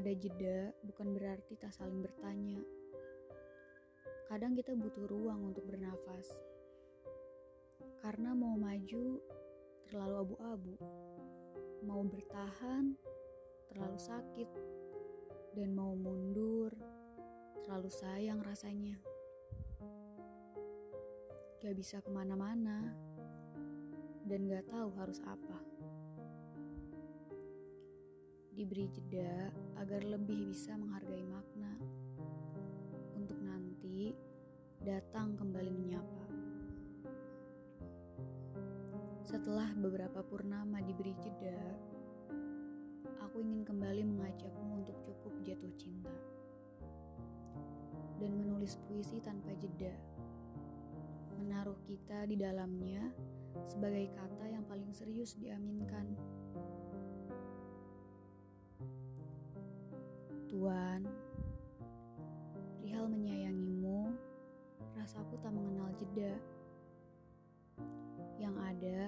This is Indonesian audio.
ada jeda bukan berarti tak saling bertanya. Kadang kita butuh ruang untuk bernafas. Karena mau maju terlalu abu-abu. Mau bertahan terlalu sakit. Dan mau mundur terlalu sayang rasanya. Gak bisa ke mana-mana. Dan gak tahu harus apa diberi jeda agar lebih bisa menghargai makna. Untuk nanti datang kembali menyapa. Setelah beberapa purnama diberi jeda, aku ingin kembali mengajakmu untuk cukup jatuh cinta dan menulis puisi tanpa jeda. Menaruh kita di dalamnya sebagai kata yang paling serius diaminkan. Tuan, perihal menyayangimu, rasaku tak mengenal jeda. Yang ada.